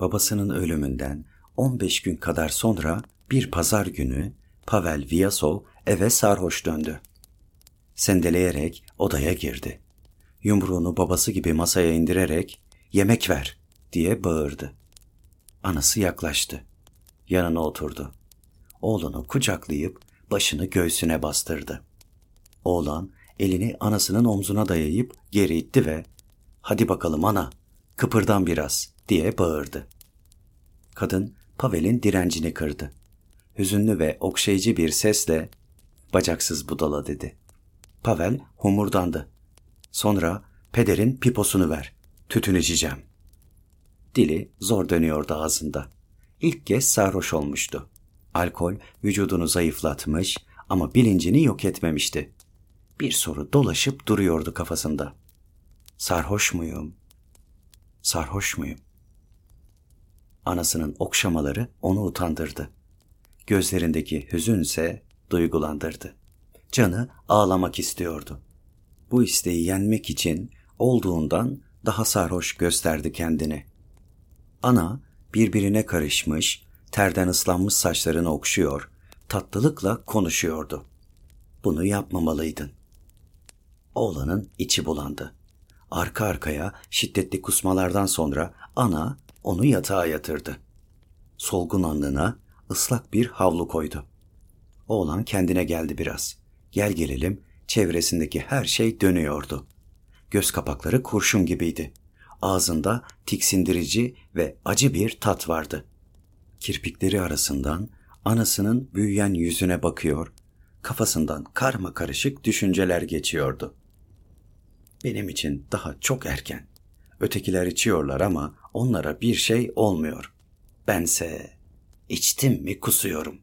Babasının ölümünden 15 gün kadar sonra bir pazar günü Pavel Vyasov eve sarhoş döndü. Sendeleyerek odaya girdi. Yumruğunu babası gibi masaya indirerek yemek ver diye bağırdı. Anası yaklaştı. Yanına oturdu. Oğlunu kucaklayıp başını göğsüne bastırdı. Oğlan elini anasının omzuna dayayıp geri itti ve ''Hadi bakalım ana, kıpırdan biraz.'' Diye bağırdı. Kadın Pavel'in direncini kırdı. Hüzünlü ve okşayıcı bir sesle ''Bacaksız budala'' dedi. Pavel homurdandı. Sonra pederin piposunu ver, tütün içeceğim. Dili zor dönüyordu ağzında. İlk kez sarhoş olmuştu. Alkol vücudunu zayıflatmış ama bilincini yok etmemişti. Bir soru dolaşıp duruyordu kafasında. Sarhoş muyum? Sarhoş muyum? Anasının okşamaları onu utandırdı. Gözlerindeki hüzünse duygulandırdı. Canı ağlamak istiyordu. Bu isteği yenmek için olduğundan daha sarhoş gösterdi kendini. Ana birbirine karışmış, terden ıslanmış saçlarını okşuyor, tatlılıkla konuşuyordu. Bunu yapmamalıydın. Oğlanın içi bulandı. Arka arkaya şiddetli kusmalardan sonra ana onu yatağa yatırdı. Solgun alnına ıslak bir havlu koydu. Oğlan kendine geldi biraz. Gel gelelim çevresindeki her şey dönüyordu. Göz kapakları kurşun gibiydi. Ağzında tiksindirici ve acı bir tat vardı. Kirpikleri arasından anasının büyüyen yüzüne bakıyor, kafasından karma karışık düşünceler geçiyordu. Benim için daha çok erken. Ötekiler içiyorlar ama onlara bir şey olmuyor. Bense içtim mi kusuyorum.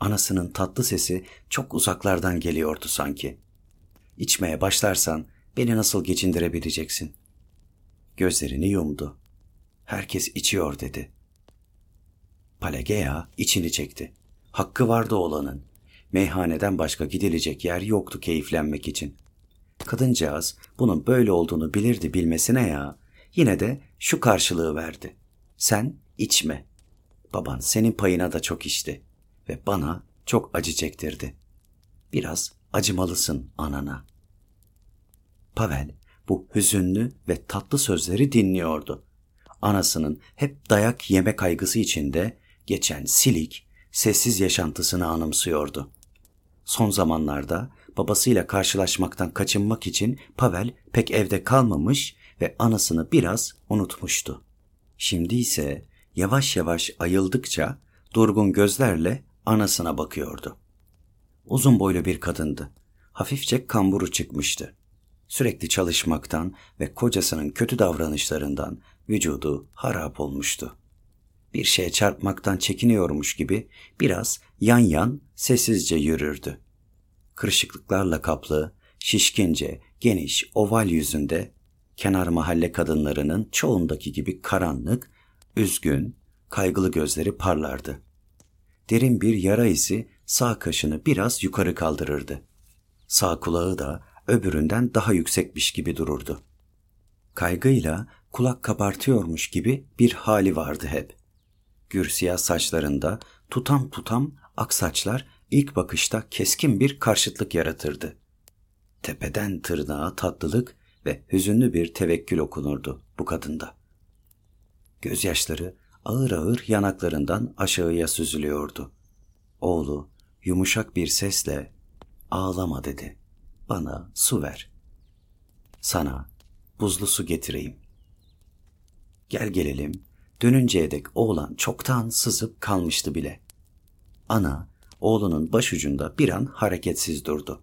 Anasının tatlı sesi çok uzaklardan geliyordu sanki. İçmeye başlarsan beni nasıl geçindirebileceksin? Gözlerini yumdu. Herkes içiyor dedi. Palageya içini çekti. Hakkı vardı olanın. Meyhaneden başka gidilecek yer yoktu keyiflenmek için. Kadıncağız bunun böyle olduğunu bilirdi bilmesine ya. Yine de şu karşılığı verdi. Sen içme. Baban senin payına da çok içti ve bana çok acı çektirdi. Biraz acımalısın anana. Pavel bu hüzünlü ve tatlı sözleri dinliyordu. Anasının hep dayak yeme kaygısı içinde geçen silik, sessiz yaşantısını anımsıyordu. Son zamanlarda babasıyla karşılaşmaktan kaçınmak için Pavel pek evde kalmamış ve anasını biraz unutmuştu. Şimdi ise yavaş yavaş ayıldıkça durgun gözlerle anasına bakıyordu. Uzun boylu bir kadındı. Hafifçe kamburu çıkmıştı. Sürekli çalışmaktan ve kocasının kötü davranışlarından vücudu harap olmuştu. Bir şeye çarpmaktan çekiniyormuş gibi biraz yan yan sessizce yürürdü. Kırışıklıklarla kaplı, şişkince, geniş, oval yüzünde kenar mahalle kadınlarının çoğundaki gibi karanlık, üzgün, kaygılı gözleri parlardı. Derin bir yara izi sağ kaşını biraz yukarı kaldırırdı. Sağ kulağı da öbüründen daha yüksekmiş gibi dururdu. Kaygıyla kulak kabartıyormuş gibi bir hali vardı hep. Gür siyah saçlarında tutam tutam ak saçlar ilk bakışta keskin bir karşıtlık yaratırdı. Tepeden tırnağa tatlılık ve hüzünlü bir tevekkül okunurdu bu kadında. Gözyaşları ağır ağır yanaklarından aşağıya süzülüyordu. Oğlu yumuşak bir sesle ağlama dedi. Bana su ver. Sana buzlu su getireyim. Gel gelelim dönünceye dek oğlan çoktan sızıp kalmıştı bile. Ana oğlunun başucunda bir an hareketsiz durdu.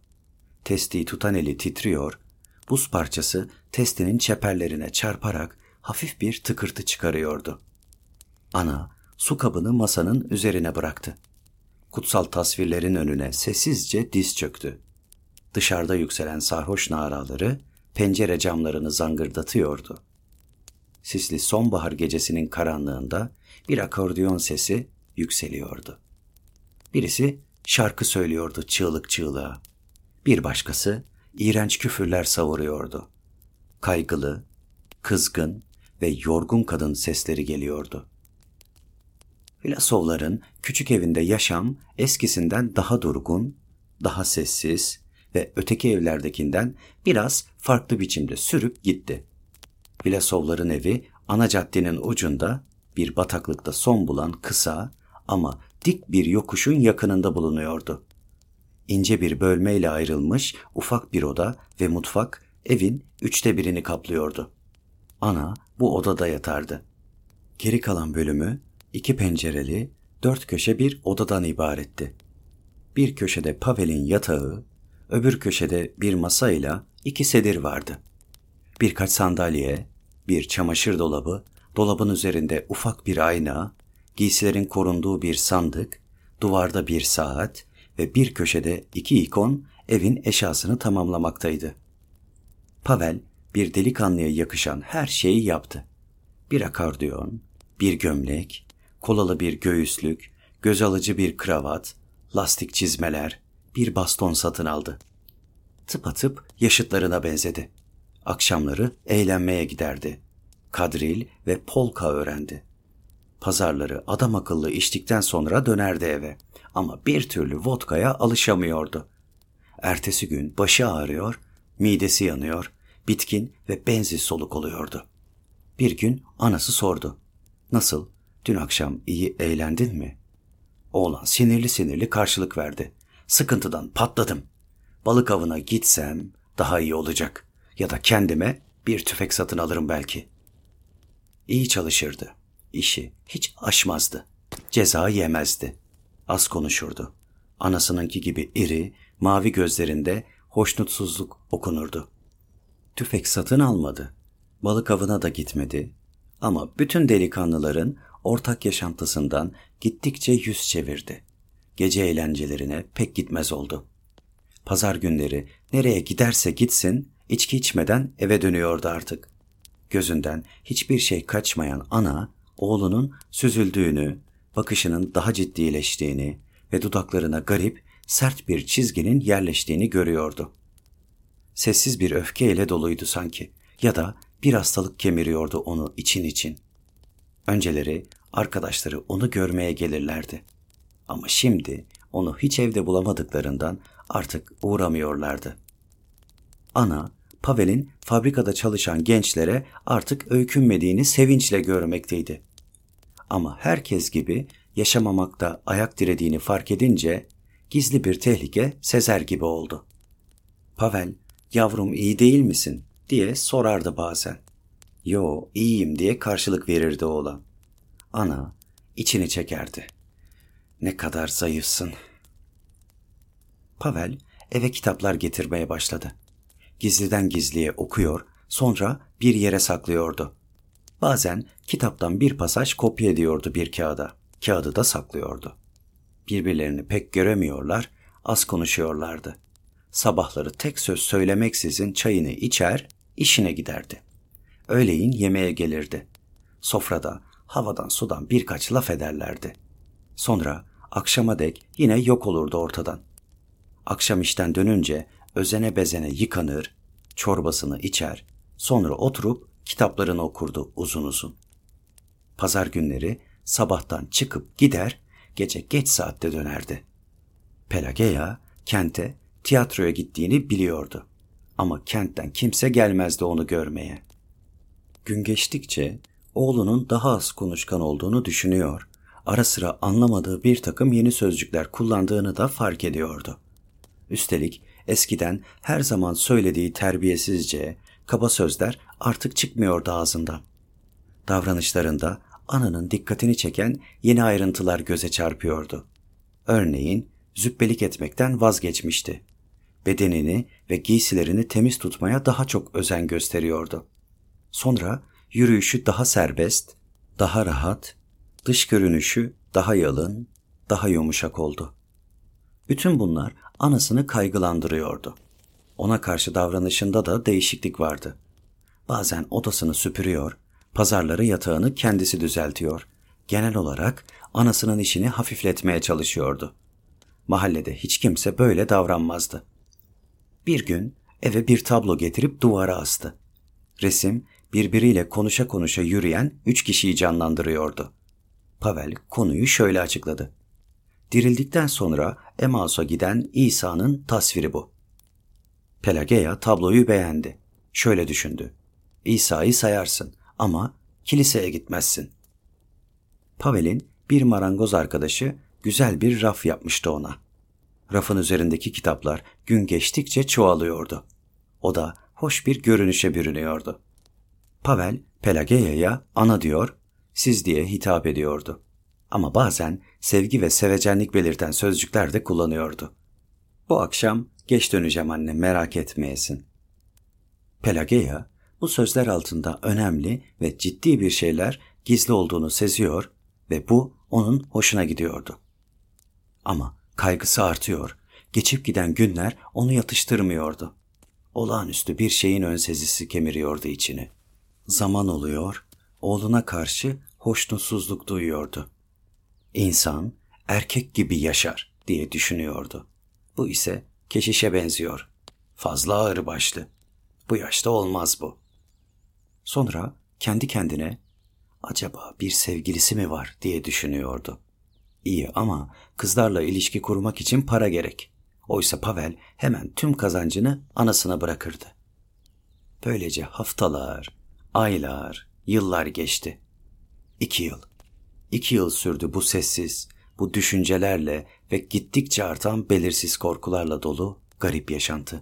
Testiyi tutan eli titriyor, buz parçası testinin çeperlerine çarparak hafif bir tıkırtı çıkarıyordu. Ana su kabını masanın üzerine bıraktı. Kutsal tasvirlerin önüne sessizce diz çöktü. Dışarıda yükselen sarhoş naraları pencere camlarını zangırdatıyordu. Sisli sonbahar gecesinin karanlığında bir akordeon sesi yükseliyordu. Birisi şarkı söylüyordu çığlık çığlığa. Bir başkası iğrenç küfürler savuruyordu. Kaygılı, kızgın ve yorgun kadın sesleri geliyordu. Vlasovların küçük evinde yaşam eskisinden daha durgun, daha sessiz ve öteki evlerdekinden biraz farklı biçimde sürüp gitti. Vlasovların evi ana caddenin ucunda bir bataklıkta son bulan kısa ama dik bir yokuşun yakınında bulunuyordu. İnce bir bölmeyle ayrılmış ufak bir oda ve mutfak evin üçte birini kaplıyordu. Ana bu odada yatardı. Geri kalan bölümü iki pencereli, dört köşe bir odadan ibaretti. Bir köşede Pavel'in yatağı, öbür köşede bir masayla iki sedir vardı. Birkaç sandalye, bir çamaşır dolabı, dolabın üzerinde ufak bir ayna, giysilerin korunduğu bir sandık, duvarda bir saat ve bir köşede iki ikon evin eşyasını tamamlamaktaydı. Pavel bir delikanlıya yakışan her şeyi yaptı. Bir akordeon, bir gömlek, kolalı bir göğüslük, göz alıcı bir kravat, lastik çizmeler, bir baston satın aldı. Tıpatıp yaşıtlarına benzedi. Akşamları eğlenmeye giderdi. Kadril ve polka öğrendi. Pazarları adam akıllı içtikten sonra dönerdi eve ama bir türlü vodkaya alışamıyordu. Ertesi gün başı ağrıyor, midesi yanıyor, bitkin ve bensiz soluk oluyordu. Bir gün anası sordu. Nasıl? Dün akşam iyi eğlendin mi? Oğlan sinirli sinirli karşılık verdi. Sıkıntıdan patladım. Balık avına gitsem daha iyi olacak. Ya da kendime bir tüfek satın alırım belki. İyi çalışırdı. İşi hiç aşmazdı. Ceza yemezdi. Az konuşurdu. Anasınınki gibi iri, mavi gözlerinde hoşnutsuzluk okunurdu. Tüfek satın almadı. Balık avına da gitmedi. Ama bütün delikanlıların ortak yaşantısından gittikçe yüz çevirdi. Gece eğlencelerine pek gitmez oldu. Pazar günleri nereye giderse gitsin içki içmeden eve dönüyordu artık. Gözünden hiçbir şey kaçmayan ana oğlunun süzüldüğünü, bakışının daha ciddileştiğini ve dudaklarına garip, sert bir çizginin yerleştiğini görüyordu. Sessiz bir öfkeyle doluydu sanki ya da bir hastalık kemiriyordu onu için için. Önceleri arkadaşları onu görmeye gelirlerdi. Ama şimdi onu hiç evde bulamadıklarından artık uğramıyorlardı. Ana, Pavel'in fabrikada çalışan gençlere artık öykünmediğini sevinçle görmekteydi. Ama herkes gibi yaşamamakta ayak dirediğini fark edince gizli bir tehlike sezer gibi oldu. Pavel, yavrum iyi değil misin diye sorardı bazen. Yo iyiyim diye karşılık verirdi oğlan. Ana içini çekerdi. Ne kadar zayıfsın. Pavel eve kitaplar getirmeye başladı. Gizliden gizliye okuyor, sonra bir yere saklıyordu. Bazen kitaptan bir pasaj kopya ediyordu bir kağıda. Kağıdı da saklıyordu. Birbirlerini pek göremiyorlar, az konuşuyorlardı. Sabahları tek söz söylemeksizin çayını içer, işine giderdi. Öğleyin yemeğe gelirdi. Sofrada havadan sudan birkaç laf ederlerdi. Sonra akşama dek yine yok olurdu ortadan. Akşam işten dönünce özene bezene yıkanır, çorbasını içer, sonra oturup kitaplarını okurdu uzun uzun. Pazar günleri sabahtan çıkıp gider, gece geç saatte dönerdi. Pelageya kente tiyatroya gittiğini biliyordu. Ama kentten kimse gelmezdi onu görmeye. Gün geçtikçe oğlunun daha az konuşkan olduğunu düşünüyor, ara sıra anlamadığı bir takım yeni sözcükler kullandığını da fark ediyordu. Üstelik eskiden her zaman söylediği terbiyesizce, kaba sözler artık çıkmıyordu ağzından. Davranışlarında ananın dikkatini çeken yeni ayrıntılar göze çarpıyordu. Örneğin züppelik etmekten vazgeçmişti. Bedenini ve giysilerini temiz tutmaya daha çok özen gösteriyordu. Sonra yürüyüşü daha serbest, daha rahat, dış görünüşü daha yalın, daha yumuşak oldu. Bütün bunlar anasını kaygılandırıyordu. Ona karşı davranışında da değişiklik vardı. Bazen odasını süpürüyor, pazarları yatağını kendisi düzeltiyor. Genel olarak anasının işini hafifletmeye çalışıyordu. Mahallede hiç kimse böyle davranmazdı. Bir gün eve bir tablo getirip duvara astı. Resim birbiriyle konuşa konuşa yürüyen üç kişiyi canlandırıyordu. Pavel konuyu şöyle açıkladı. Dirildikten sonra Emaus'a giden İsa'nın tasviri bu. Pelageya tabloyu beğendi. Şöyle düşündü. İsa'yı sayarsın ama kiliseye gitmezsin. Pavel'in bir marangoz arkadaşı güzel bir raf yapmıştı ona. Rafın üzerindeki kitaplar gün geçtikçe çoğalıyordu. O da hoş bir görünüşe bürünüyordu. Pavel, Pelageya'ya ana diyor, siz diye hitap ediyordu. Ama bazen sevgi ve sevecenlik belirten sözcükler de kullanıyordu. Bu akşam geç döneceğim anne merak etmeyesin. Pelageya bu sözler altında önemli ve ciddi bir şeyler gizli olduğunu seziyor ve bu onun hoşuna gidiyordu. Ama kaygısı artıyor, geçip giden günler onu yatıştırmıyordu. Olağanüstü bir şeyin ön sezisi kemiriyordu içini. Zaman oluyor, oğluna karşı hoşnutsuzluk duyuyordu. İnsan erkek gibi yaşar diye düşünüyordu. Bu ise keşişe benziyor. Fazla ağır başlı. Bu yaşta olmaz bu. Sonra kendi kendine acaba bir sevgilisi mi var diye düşünüyordu. İyi ama kızlarla ilişki kurmak için para gerek. Oysa Pavel hemen tüm kazancını anasına bırakırdı. Böylece haftalar, aylar, yıllar geçti. İki yıl. İki yıl sürdü bu sessiz, bu düşüncelerle ve gittikçe artan belirsiz korkularla dolu garip yaşantı.